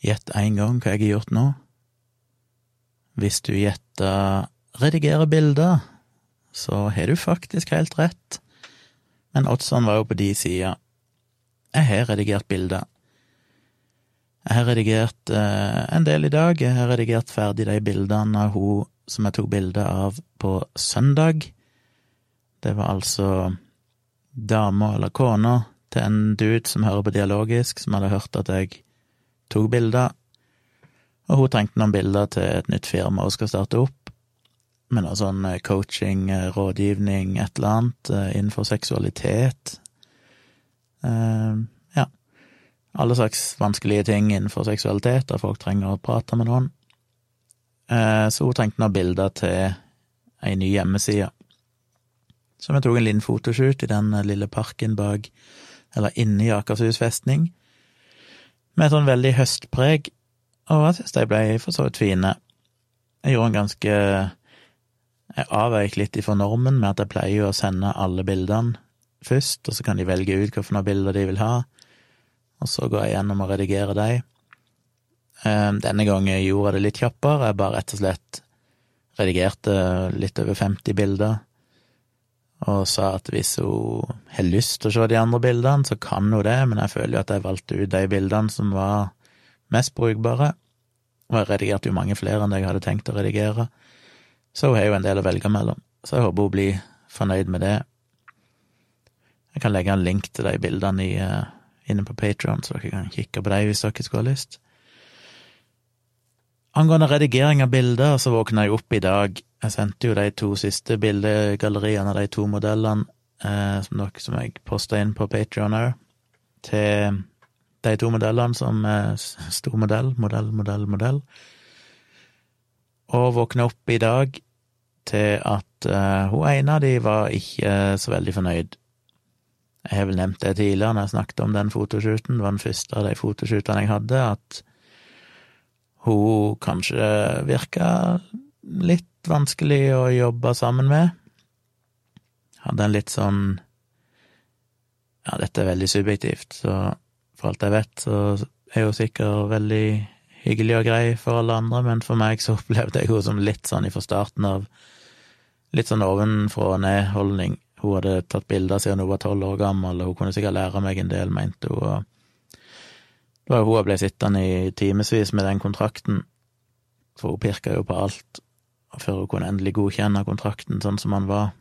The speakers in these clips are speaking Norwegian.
Gjett én gang hva jeg har gjort nå. Hvis du gjetter redigere bilder, så har du faktisk helt rett, men oddsene var jo på de sida. Jeg har redigert bilder. Jeg har redigert eh, en del i dag. Jeg har redigert ferdig de bildene av hun som jeg tok bilde av på søndag. Det var altså dama eller kona til en dude som hører på dialogisk, som hadde hørt at jeg tok bilder, og hun trengte noen bilder til et nytt firma hun skal starte opp, med noe sånn eh, coaching, eh, rådgivning, et eller annet eh, innenfor seksualitet. Ja, alle slags vanskelige ting innenfor seksualitet, der folk trenger å prate med noen. Så hun trengte noen bilder til ei ny hjemmeside. Så vi tok en liten fotoshoot i den lille parken bak, eller i Akershus festning, med et sånn veldig høstpreg, og jeg synes de ble for så vidt fine. Jeg gjorde en ganske Jeg avveik litt ifra normen med at jeg pleier å sende alle bildene først, og så kan de velge ut hvilke bilder de vil ha, og så går jeg gjennom og redigerer de. Denne gangen gjorde jeg det litt kjappere, jeg bare rett og slett redigerte litt over 50 bilder og sa at hvis hun har lyst til å se de andre bildene, så kan hun det, men jeg føler jo at jeg valgte ut de bildene som var mest brukbare, og jeg redigerte jo mange flere enn jeg hadde tenkt å redigere, så hun har jo en del å velge mellom, så jeg håper hun blir fornøyd med det. Jeg kan legge en link til de bildene i, uh, inne på Patron, så dere kan kikke på dem hvis dere skulle ha lyst. Angående redigering av bilder, så våkna jeg opp i dag jeg sendte jo de to siste bildegalleriene av de to modellene, eh, som, dere, som jeg posta inn på Patrion òg, til de to modellene som er stor modell, modell, modell, modell. Og våkna opp i dag til at eh, hun ene av de var ikke så veldig fornøyd. Jeg har vel nevnt det tidligere når jeg snakket om den fotoshooten, det var den første av de fotoshootene jeg hadde, at hun kanskje virka litt vanskelig å jobbe sammen med. Hadde en litt sånn Ja, dette er veldig subjektivt, så for alt jeg vet, så er hun sikkert veldig hyggelig og grei for alle andre, men for meg så opplevde jeg henne som litt sånn fra starten av Litt sånn ovenfra og ned-holdning. Hun hadde tatt bilder siden hun var tolv år gammel, og hun kunne sikkert lære meg en del, mente hun. Det var jo hun ble sittende i timevis med den kontrakten, for hun pirka jo på alt før hun kunne endelig godkjenne kontrakten sånn som han var.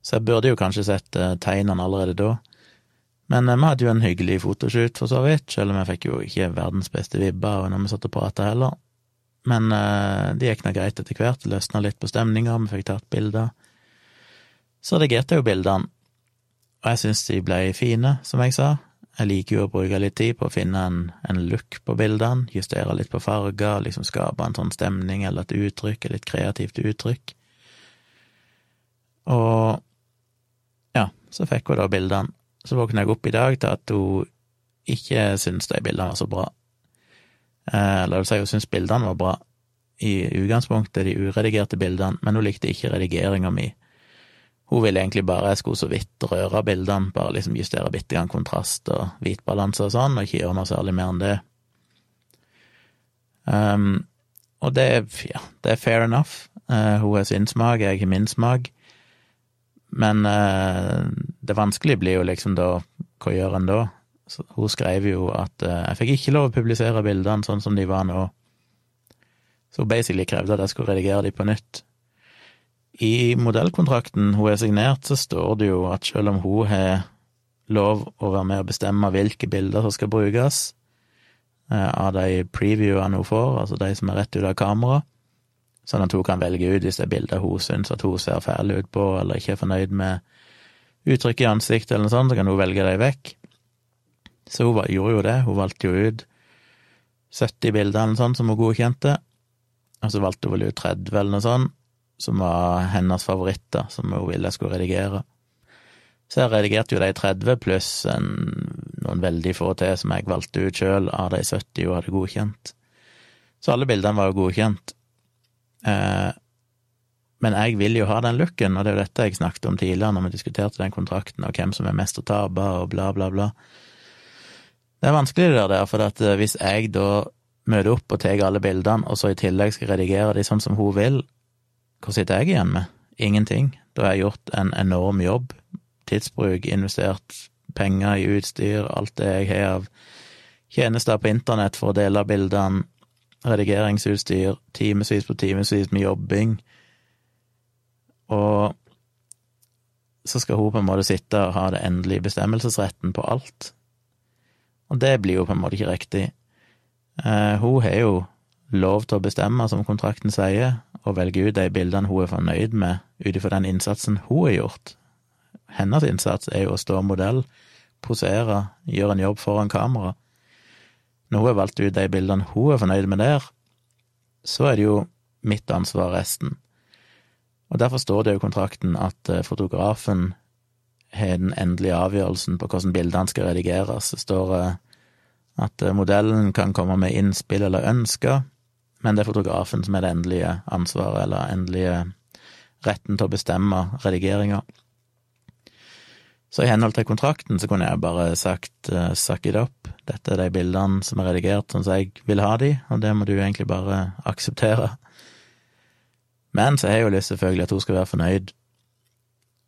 Så jeg burde jo kanskje sett eh, tegnene allerede da. Men eh, vi hadde jo en hyggelig fotoshoot, for så vidt, selv om jeg fikk jo ikke verdens beste vibber når vi satt og prata heller. Men uh, det gikk nå greit etter hvert, det løsna litt på stemninga, vi fikk tatt bilder. Så redigerte jeg jo bildene, og jeg syns de ble fine, som jeg sa. Jeg liker jo å bruke litt tid på å finne en, en look på bildene, justere litt på farger, liksom skape en sånn stemning eller et uttrykk, et litt kreativt uttrykk. Og ja, så fikk hun da bildene. Så våkna jeg opp i dag til at hun ikke syntes de bildene var så bra. Eh, eller det vil si, hun syntes bildene var bra i utgangspunktet, de uredigerte bildene, men hun likte ikke redigeringa mi. Hun ville egentlig bare jeg skulle så vidt røre bildene, bare liksom justere bitte grann kontrast og hvitbalanse og sånn, og ikke gjøre noe særlig mer enn det. Um, og det, ja, det er fair enough. Uh, hun har sin smak, jeg har min smak. Men uh, det vanskelige blir jo liksom da Hva gjør en da? Så hun skrev jo at uh, jeg fikk ikke lov å publisere bildene sånn som de var nå. Så hun basically krevde at jeg skulle redigere de på nytt. I modellkontrakten hun er signert, så står det jo at selv om hun har lov å være med og bestemme hvilke bilder som skal brukes eh, av de previewene hun får, altså de som er rett ut av kamera, sånn at hun kan velge ut hvis det er bilder hun syns at hun ser fæl ut på, eller ikke er fornøyd med uttrykket i ansiktet eller noe sånt, så kan hun velge dem vekk. Så hun gjorde jo det, hun valgte jo ut 70 bilder eller noe sånt som hun godkjente, og så valgte hun vel ut 30 eller noe sånt, som var hennes favoritter, som hun ville jeg skulle redigere. Så jeg redigerte jo de 30 pluss en, noen veldig få til som jeg valgte ut sjøl av de 70 hun hadde godkjent. Så alle bildene var jo godkjent. Eh, men jeg vil jo ha den looken, og det er jo dette jeg snakket om tidligere når vi diskuterte den kontrakten, og hvem som er mest å tape, og bla, bla, bla. Det er vanskelig det der, for eh, hvis jeg da møter opp og tar alle bildene, og så i tillegg skal redigere de sånn som hun vil, hva sitter jeg igjen med? Ingenting. Da har jeg gjort en enorm jobb. Tidsbruk, investert penger i utstyr, alt det jeg har av tjenester på internett for å dele bildene, redigeringsutstyr, timevis på timevis med jobbing. Og så skal hun på en måte sitte og ha det endelige bestemmelsesretten på alt. Og det blir jo på en måte ikke riktig. Eh, hun har jo lov til å bestemme, som kontrakten sier, og velge ut de bildene hun er fornøyd med ut ifra den innsatsen hun har gjort. Hennes innsats er jo å stå modell, posere, gjøre en jobb foran kamera. Når hun har valgt ut de bildene hun er fornøyd med der, så er det jo mitt ansvar resten. Og derfor står det jo i kontrakten at eh, fotografen har den endelige avgjørelsen på hvordan bildene skal redigeres. Det står eh, at eh, modellen kan komme med innspill eller ønsker, men det er fotografen som er det endelige ansvaret, eller endelige retten til å bestemme redigeringa. Så i henhold til kontrakten så kunne jeg bare sagt uh, suck it up, dette er de bildene som er redigert sånn som jeg vil ha de, og det må du egentlig bare akseptere. Men så har jeg jo lyst selvfølgelig at hun skal være fornøyd.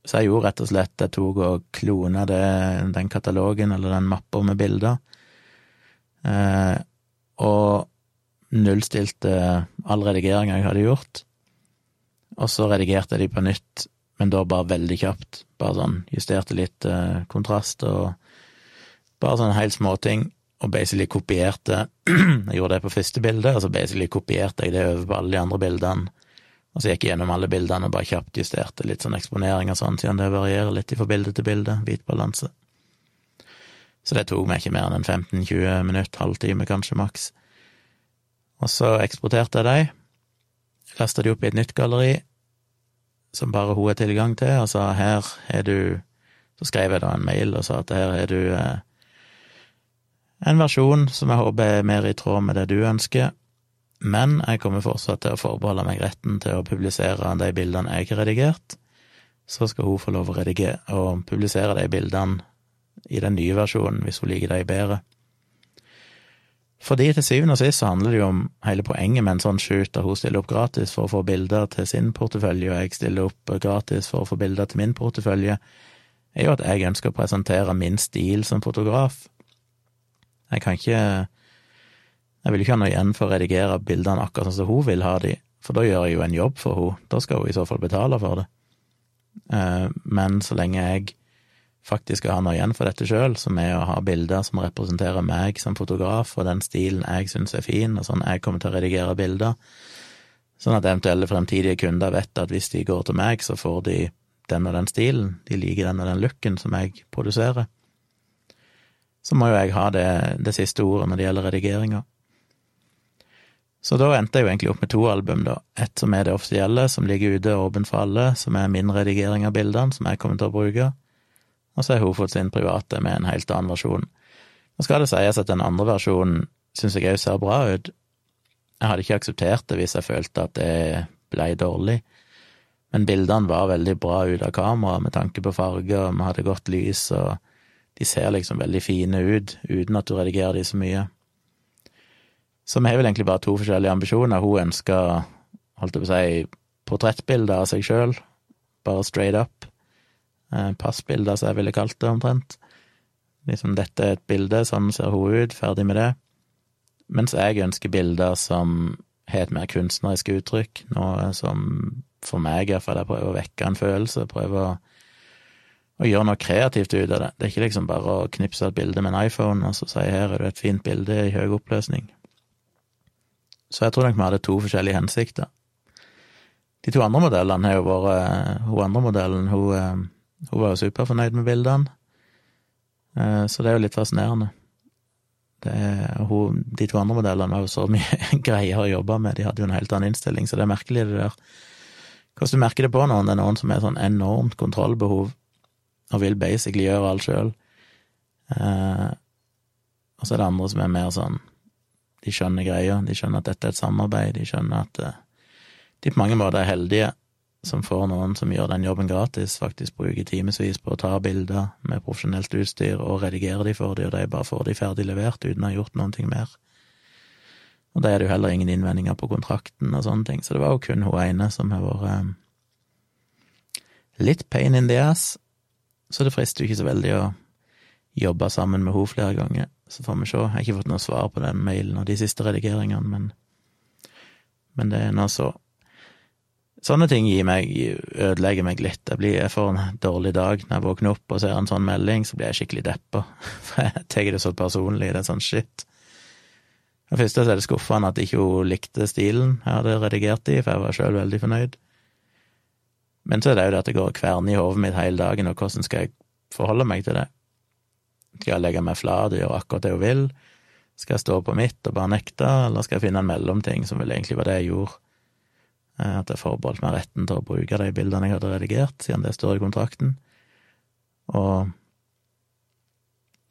Så jeg gjorde rett og slett Jeg tok og klona den katalogen eller den mappa med bilder, eh, og nullstilte all redigeringa jeg hadde gjort. Og så redigerte jeg de på nytt, men da bare veldig kjapt. Bare sånn justerte litt eh, kontrast og bare sånne helt småting. Og basically kopierte Jeg gjorde det på første bilde, og så basically kopierte jeg det over på alle de andre bildene og så gikk jeg gjennom alle bildene og bare kjapt justerte litt sånn eksponering og sånn, siden det varierer litt fra bilde til bilde, hvit balanse. Så det tok meg ikke mer enn 15-20 minutter, halvtime kanskje maks. Og så eksporterte jeg dem, lasta de opp i et nytt galleri, som bare hun har tilgang til, og sa her er du Så skrev jeg da en mail og sa at her er du eh, en versjon som jeg håper er mer i tråd med det du ønsker, men jeg kommer fortsatt til å forbeholde meg retten til å publisere de bildene jeg har redigert. Så skal hun få lov å redigere og publisere de bildene i den nye versjonen, hvis hun liker de bedre. Fordi til syvende og sist så handler det jo om hele poenget med en sånn shoot, der hun stiller opp gratis for å få bilder til sin portefølje, og jeg stiller opp gratis for å få bilder til min portefølje, er jo at jeg ønsker å presentere min stil som fotograf. Jeg kan ikke jeg vil ikke ha noe igjen for å redigere bildene akkurat sånn som hun vil ha de, for da gjør jeg jo en jobb for henne. Da skal hun i så fall betale for det. Eh, men så lenge jeg faktisk skal ha noe igjen for dette sjøl, som er å ha bilder som representerer meg som fotograf, og den stilen jeg syns er fin, og sånn jeg kommer til å redigere bilder, sånn at eventuelle fremtidige kunder vet at hvis de går til meg, så får de den og den stilen, de liker den og den looken som jeg produserer. Så må jo jeg ha det, det siste ordet når det gjelder redigeringa. Så da endte jeg jo egentlig opp med to album, da. Et som er det offisielle, som ligger ute åpen for alle, som er min redigering av bildene, som jeg kommer til å bruke. Og så har hun fått sin private med en helt annen versjon. Nå skal det sies at den andre versjonen syns jeg òg ser bra ut. Jeg hadde ikke akseptert det hvis jeg følte at det blei dårlig, men bildene var veldig bra ut av kamera med tanke på farger, vi hadde godt lys, og de ser liksom veldig fine ut uten at du redigerer de så mye. Så vi har vel egentlig bare to forskjellige ambisjoner. Hun ønsker, holdt jeg på å si, portrettbilder av seg sjøl, bare straight up. Eh, passbilder, som jeg ville kalt det, omtrent. Liksom, dette er et bilde, sånn ser hun ut, ferdig med det. Mens jeg ønsker bilder som har et mer kunstnerisk uttrykk, noe som for meg iallfall jeg prøver å vekke en følelse, prøver å, å gjøre noe kreativt ut av det. Det er ikke liksom bare å knipse et bilde med en iPhone og så si her er det et fint bilde i høy oppløsning. Så jeg tror nok vi hadde to forskjellige hensikter. De to andre modellene har jo vært Hun andre modellen, hun, eh, hun var jo superfornøyd med bildene, eh, så det er jo litt fascinerende. Er, hun, de to andre modellene var jo så mye greiere å jobbe med, de hadde jo en helt annen innstilling, så det er merkelig, det der. Hvordan du merker det på noen? Det er noen som har sånn enormt kontrollbehov og vil basically gjøre alt sjøl. Eh, og så er det andre som er mer sånn de skjønner greia, de skjønner at dette er et samarbeid, de skjønner at eh, de på mange måter er heldige som får noen som gjør den jobben gratis, faktisk bruker timevis på å ta bilder med profesjonelt utstyr og redigere de for de, og de bare får de ferdig levert uten å ha gjort noen ting mer. Og da er det jo heller ingen innvendinger på kontrakten og sånne ting, så det var jo kun hun ene som har vært um, litt pain in the ass, så det frister jo ikke så veldig å jobbe sammen med henne flere ganger. Så får vi se. Jeg har ikke fått noe svar på den mailen og de siste redigeringene, men, men det er nå så. Sånne ting meg, ødelegger meg litt. Jeg, blir, jeg får en dårlig dag når jeg våkner opp og ser en sånn melding, så blir jeg skikkelig deppa. For jeg tar det så personlig. Det er sånn shit. Det første er det skuffende at ikke hun likte stilen jeg hadde redigert i, for jeg var sjøl veldig fornøyd. Men så er det jo det at det går kvern i hodet mitt hele dagen, og hvordan skal jeg forholde meg til det? Skal jeg legge meg flat og gjøre akkurat det hun vil? Skal jeg stå på mitt og bare nekte, eller skal jeg finne en mellomting, som vel egentlig var det jeg gjorde? Eh, at jeg forbeholdt meg retten til å bruke de bildene jeg hadde redigert, siden det står i kontrakten. Og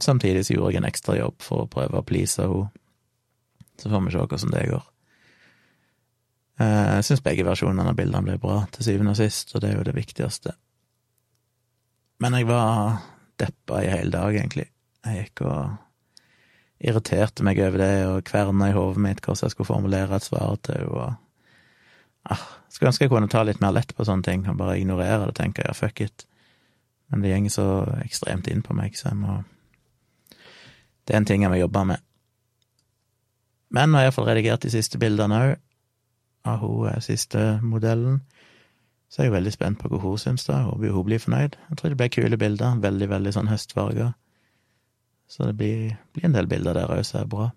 samtidig så gjorde jeg en ekstra jobb for å prøve å please henne. Så får vi se hvordan det går. Eh, jeg syns begge versjonene av bildene ble bra, til syvende og sist, og det er jo det viktigste. Men jeg var deppa i hele dag, egentlig. Jeg gikk og irriterte meg over det og kverna i hodet mitt hvordan jeg skulle formulere et svar til henne. Ah, Skulle ønske jeg kunne ta litt mer lett på sånne ting og bare ignorere det, og tenke ja, fuck it. Men det går så ekstremt inn på meg, så jeg må Det er en ting jeg må jobbe med. Men nå har jeg iallfall redigert de siste bildene òg, av hun eh, siste modellen. Så er jeg veldig spent på hva hun syns, da. Håper hun blir fornøyd. Jeg tror det blir kule bilder. Veldig, veldig sånn høstfarger. Så det blir, blir en del bilder der òg som er bra.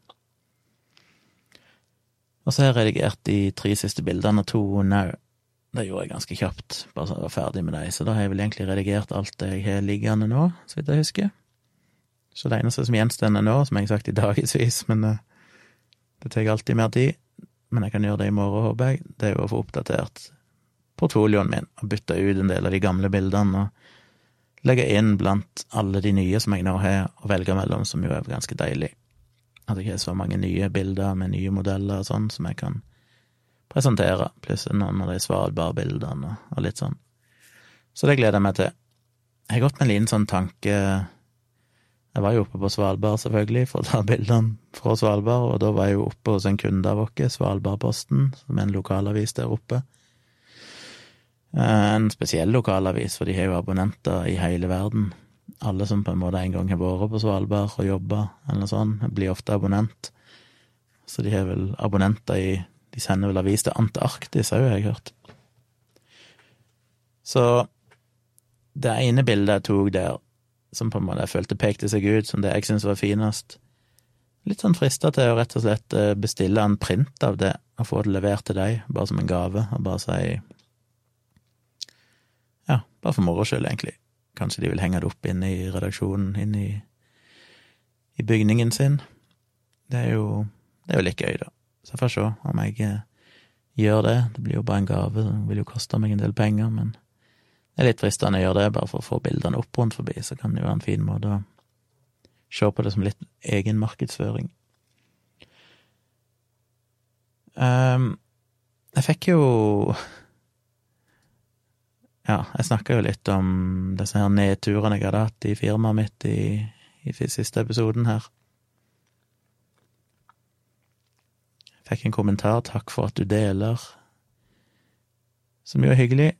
Og så har jeg redigert de tre siste bildene to now. Det gjorde jeg ganske kjapt, bare så jeg var ferdig med dem. Så da har jeg vel egentlig redigert alt det jeg har liggende nå, så vidt jeg husker. Så det eneste som gjenstår nå, som jeg har sagt i dagevis, men uh, det tar alltid mer tid, men jeg kan gjøre det i morgen, håper jeg, det er jo å få oppdatert portfolioen min og bytte ut en del av de gamle bildene og legge inn blant alle de nye som jeg nå har å velge mellom, som jo er ganske deilig. At jeg har så mange nye bilder med nye modeller og sånn som jeg kan presentere, pluss noen av de Svalbard-bildene og, litt sånn. Så det gleder jeg meg til. Jeg har gått med en liten sånn tanke Jeg var jo oppe på Svalbard, selvfølgelig, for å ta bildene fra Svalbard, og da var jeg jo oppe hos en kunde av oss, Svalbardposten, som er en lokalavis der oppe. Eh, en spesiell lokalavis, for de har jo abonnenter i hele verden. Alle som på en måte en gang har vært på Svalbard og jobba, eller noe sånt, blir ofte abonnent. Så de har vel abonnenter i De sender vel avis til Antarktis òg, har jeg hørt. Så det ene bildet jeg tok der, som på en måte jeg følte pekte seg ut som det jeg syntes var finest, litt sånn frista til å rett og slett eh, bestille en print av det og få det levert til deg, bare som en gave, og bare si Ja, bare for moro skyld, egentlig. Kanskje de vil henge det opp inne i redaksjonen, inne i, i bygningen sin. Det er jo det er jo litt gøy, da. Så jeg får se om jeg eh, gjør det. Det blir jo bare en gave, det vil jo koste meg en del penger, men det er litt fristende å gjøre det, bare for å få bildene opp rundt forbi, så kan det jo være en fin måte å se på det som litt egen markedsføring. Um, jeg fikk jo ja, jeg snakka jo litt om disse her nedturene jeg hadde hatt i firmaet mitt i, i siste episoden her. Jeg fikk en kommentar 'takk for at du deler', som jo er hyggelig.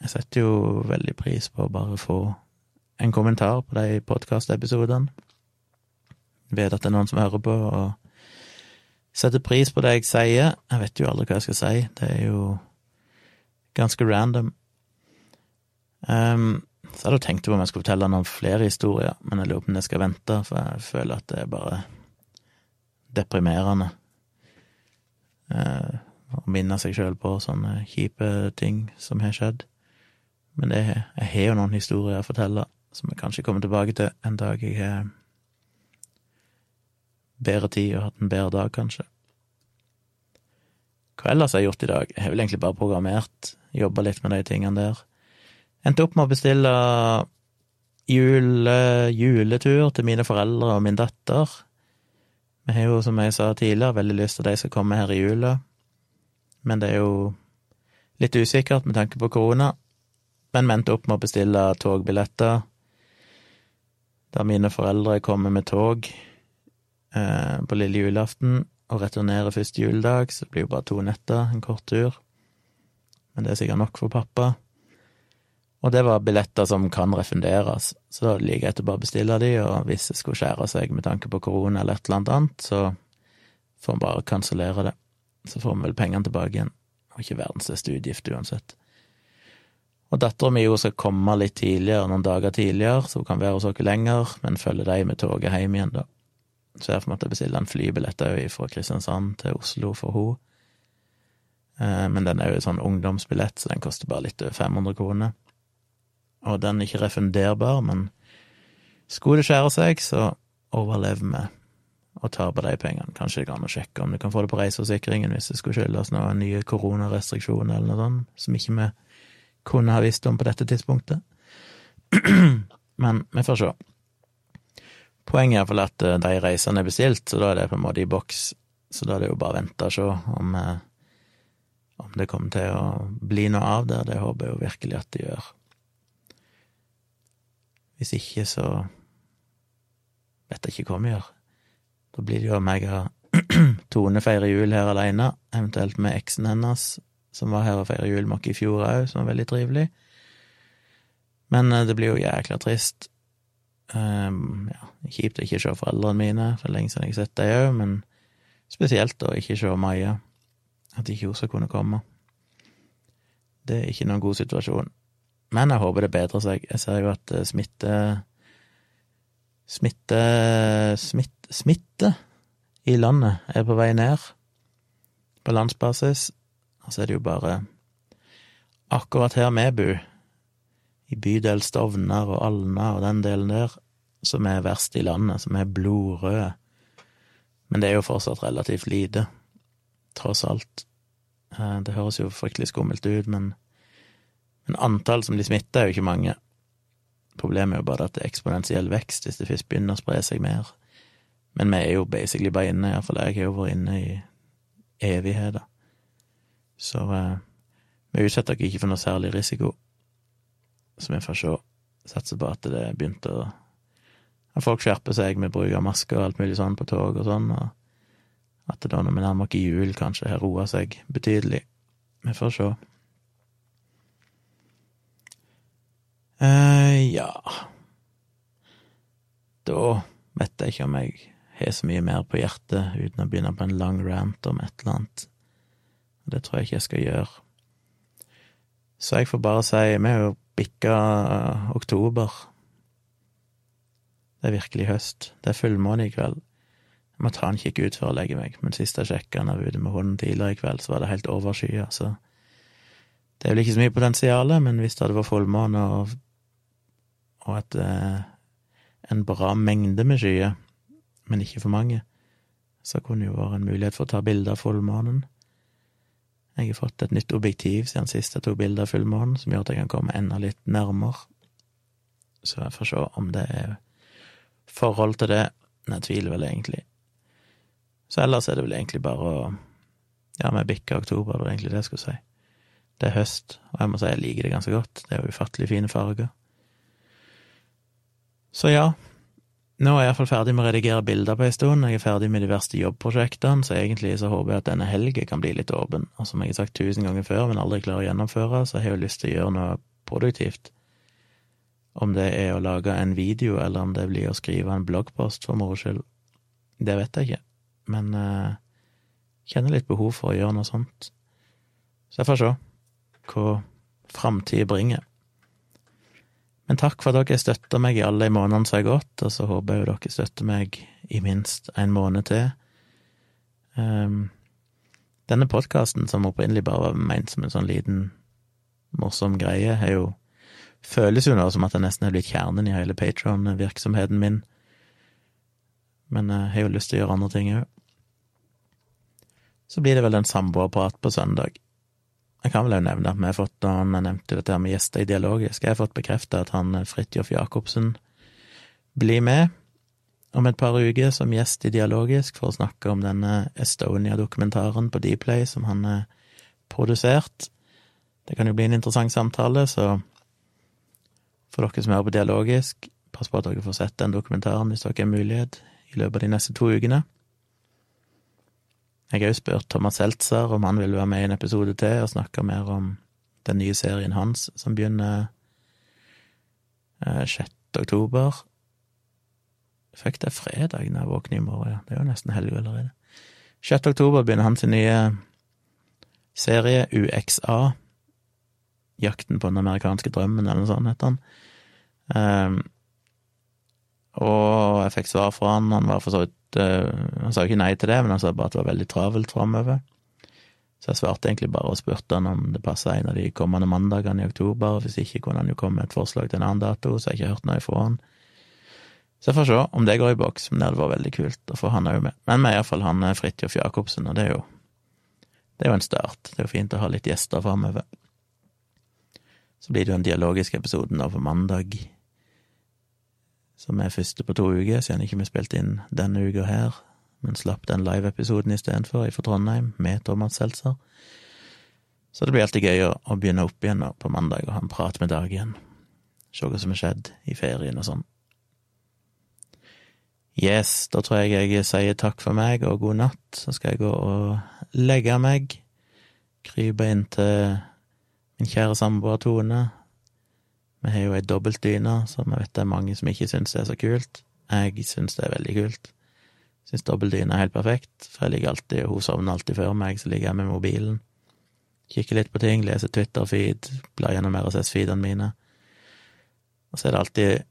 Jeg setter jo veldig pris på å bare få en kommentar på de podkastepisodene. Vet at det er noen som hører på og setter pris på det jeg sier. Jeg vet jo aldri hva jeg skal si, det er jo ganske random. Um, så hadde jeg tenkt på om jeg skulle fortelle noen flere historier, men jeg lurer på om jeg skal vente, for jeg føler at det er bare deprimerende. Uh, å minne seg sjøl på sånne kjipe ting som har skjedd. Men det, jeg har jo noen historier å fortelle som jeg kanskje kommer tilbake til en dag jeg har bedre tid og hatt en bedre dag, kanskje. Hva ellers har jeg gjort i dag? Jeg har vel egentlig bare programmert, jobba litt med de tingene der. Endte opp med å bestille jule, juletur til mine foreldre og min datter. Vi har jo, som jeg sa tidligere, veldig lyst til at de skal komme her i jula, men det er jo Litt usikkert med tanke på korona, men endte opp med å bestille togbilletter da mine foreldre kommer med tog eh, på lille julaften og returnerer første juledag, så det blir jo bare to netter, en kort tur. Men det er sikkert nok for pappa. Og det var billetter som kan refunderes, så da er jeg til å bare bestille de, og hvis det skulle skjære seg med tanke på korona eller et eller annet så får vi bare kansellere det. Så får vi vel pengene tilbake igjen, og ikke verdens største utgift uansett. Og dattera mi skal komme litt tidligere, noen dager tidligere, så hun kan være hos oss lenger, men følge de med toget hjem igjen, da. Så jeg måtte bestille en flybillett òg fra Kristiansand til Oslo for henne. Eh, men den er jo en sånn ungdomsbillett, så den koster bare litt over 500 kroner. Og den er ikke refunderbar, men skulle det skjære seg, så overlever vi og på de pengene. Kanskje det går an å sjekke om du kan få det på reiseforsikringen hvis det skulle skyldes noen nye koronarestriksjoner eller noe sånt, som ikke vi kunne ha visst om på dette tidspunktet. Men vi får se. Poenget er iallfall at eh, de reisene er bestilt, så da er det på en måte i boks. Så da er det jo bare å vente og se om, eh, om det kommer til å bli noe av det. Det håper jeg jo virkelig at det gjør. Hvis ikke, så vet jeg ikke hva vi gjør. Da blir det jo jeg har Tone feirer jul her alene, eventuelt med eksen hennes, som var her og feira jul med oss i fjor òg, som var veldig trivelig. Men eh, det blir jo jækla trist. Um, ja, kjipt å ikke se foreldrene mine, for lenge siden jeg har sett dem òg, men spesielt å ikke se Maja. At ikke hun skal kunne komme. Det er ikke noen god situasjon. Men jeg håper det bedrer seg. Jeg ser jo at eh, smitte Smitte Smitte, smitte i landet er på vei ned, på landsbasis. Og så er det jo bare akkurat her vi bor, i bydel Stovner og Alna og den delen der, som er verst i landet, som er blodrøde. Men det er jo fortsatt relativt lite, tross alt. Eh, det høres jo fryktelig skummelt ut, men, men antall som blir smitta, er jo ikke mange. Problemet er jo bare at det er eksponentiell vekst hvis det først begynner å spre seg mer. Men vi er jo basically bare inne, iallfall jeg har jo vært inne i evigheter. Så eh, vi utsetter dere ikke for noe særlig risiko. Så vi får se. Satser på at det begynte å At folk skjerper seg med bruk av masker og alt mulig sånn på tog og sånn, og at det da når vi nærmer oss jul, kanskje har roa seg betydelig. Vi får se. Eh, ja Da vet jeg ikke om jeg har så mye mer på hjertet uten å begynne på en lang rant om et eller annet. Det tror jeg ikke jeg skal gjøre. Så jeg får bare si Vi har jo bikka uh, oktober. Det er virkelig høst. Det er fullmåne i kveld. Jeg må ta en kikk ut før jeg legger meg, men sist jeg sjekka når jeg var ute med hunden tidligere i kveld, så var det helt overskya, så det er vel ikke så mye potensial, men hvis det hadde vært fullmåne og, og at eh, en bra mengde med skyer, men ikke for mange, så kunne jo vært en mulighet for å ta bilde av fullmånen. Jeg har fått et nytt objektiv siden sist jeg tok bilde av fullmånen, som gjør at jeg kan komme enda litt nærmere. Så jeg får se om det er forhold til det. Men jeg tviler vel egentlig. Så ellers er det vel egentlig bare å Ja, vi bikker oktober, det var egentlig det jeg skulle si. Det er høst, og jeg må si jeg liker det ganske godt. Det er jo ufattelig fine farger. Så ja, nå er jeg iallfall ferdig med å redigere bilder på en stund, jeg er ferdig med de verste jobbprosjektene, så egentlig så håper jeg at denne helgen kan bli litt åpen. Og som jeg har sagt tusen ganger før, men aldri klarer å gjennomføre, så jeg har jeg jo lyst til å gjøre noe produktivt. Om det er å lage en video, eller om det blir å skrive en bloggpost for moro skyld, det vet jeg ikke, men uh, kjenner litt behov for å gjøre noe sånt. Så jeg får se hva framtida bringer. Men takk for at dere støtter meg i alle de månedene som har gått, og så håper jeg jo dere støtter meg i minst en måned til. Um, denne podkasten, som opprinnelig bare var ment som en sånn liten morsom greie, er jo føles jo nå som at det nesten er blitt kjernen i hele Patron-virksomheten min. Men jeg har jo lyst til å gjøre andre ting òg. Så blir det vel en samboerprat på søndag. Jeg kan vel nevne at vi har fått, han nevnte dette med gjester i Dialogisk, jeg har fått bekrefta at han Fridtjof Jacobsen blir med om et par uker som gjest i Dialogisk for å snakke om denne Estonia-dokumentaren på Dplay som han har produsert. Det kan jo bli en interessant samtale, så for dere som hører på Dialogisk, pass på at dere får sett den dokumentaren hvis dere har mulighet, i løpet av de neste to ukene. Jeg har jo spurt Thomas Seltzer om han vil være med i en episode til og snakke mer om den nye serien hans som begynner 6. Eh, oktober. Fikk det fredag når jeg våkner i morgen, ja. Det er jo nesten helg allerede. 6. oktober begynner hans nye serie, UXA. Jakten på den amerikanske drømmen, eller noe sånt heter han. Um, og jeg fikk svar fra han, han var for så vidt uh, Han sa jo ikke nei til det, men han sa bare at det var veldig travelt framover. Så jeg svarte egentlig bare og spurte han om det passa en av de kommende mandagene i oktober. Hvis ikke kunne han jo komme med et forslag til en annen dato, så jeg har ikke hørt noe fra han. Så jeg får se om det går i boks, men det hadde vært veldig kult å få han òg med. Men med iallfall han Fridtjof Jacobsen, og det er jo det er jo en start. Det er jo fint å ha litt gjester framover. Så blir det jo en dialogisk episode nå på mandag som er første på to uker, siden ikke vi spilte inn denne uka her, men slapp den live-episoden istedenfor, fra Trondheim, med Thomas Seltzer. Så det blir alltid gøy å, begynne opp igjen nå på mandag og ha en prat med Dag igjen. Se hva som har skjedd i ferien og sånn. Yes, da tror jeg jeg sier takk for meg og god natt. Så skal jeg gå og legge meg. Krype inn til min kjære samboer Tone, vi har jo ei dobbeltdyne, som jeg vet det er mange som ikke syns er så kult. Jeg syns det er veldig kult. Syns dobbeltdyne er helt perfekt, for jeg ligger alltid, og hun sovner alltid før meg, så ligger jeg med mobilen. Kikker litt på ting, leser Twitter-feed, blar gjennom RSS-feedene mine. Og så er det alltid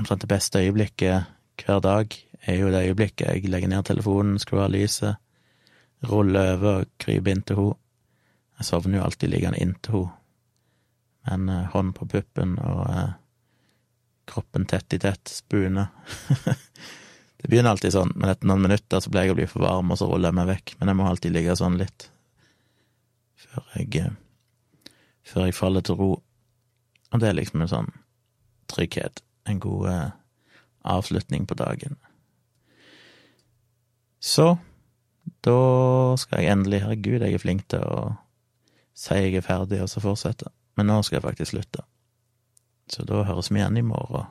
omtrent det beste øyeblikket hver dag, er jo det øyeblikket jeg legger ned telefonen, skrur av lyset, ruller over og kryper inn til henne. Jeg sovner jo alltid liggende inntil henne en uh, hånd på puppen og eh, kroppen tett i tett, spune. det begynner alltid sånn, men etter noen minutter så pleier jeg å bli for varm, og så ruller jeg meg vekk. Men jeg må alltid ligge sånn litt før jeg, uh, før jeg faller til ro. Og det er liksom en sånn trygghet, en god avslutning på dagen. Så da skal jeg endelig Herregud, jeg er flink til å si jeg er ferdig, og så fortsette. Men nå skal jeg faktisk slutte. Så da høres vi igjen i morgen.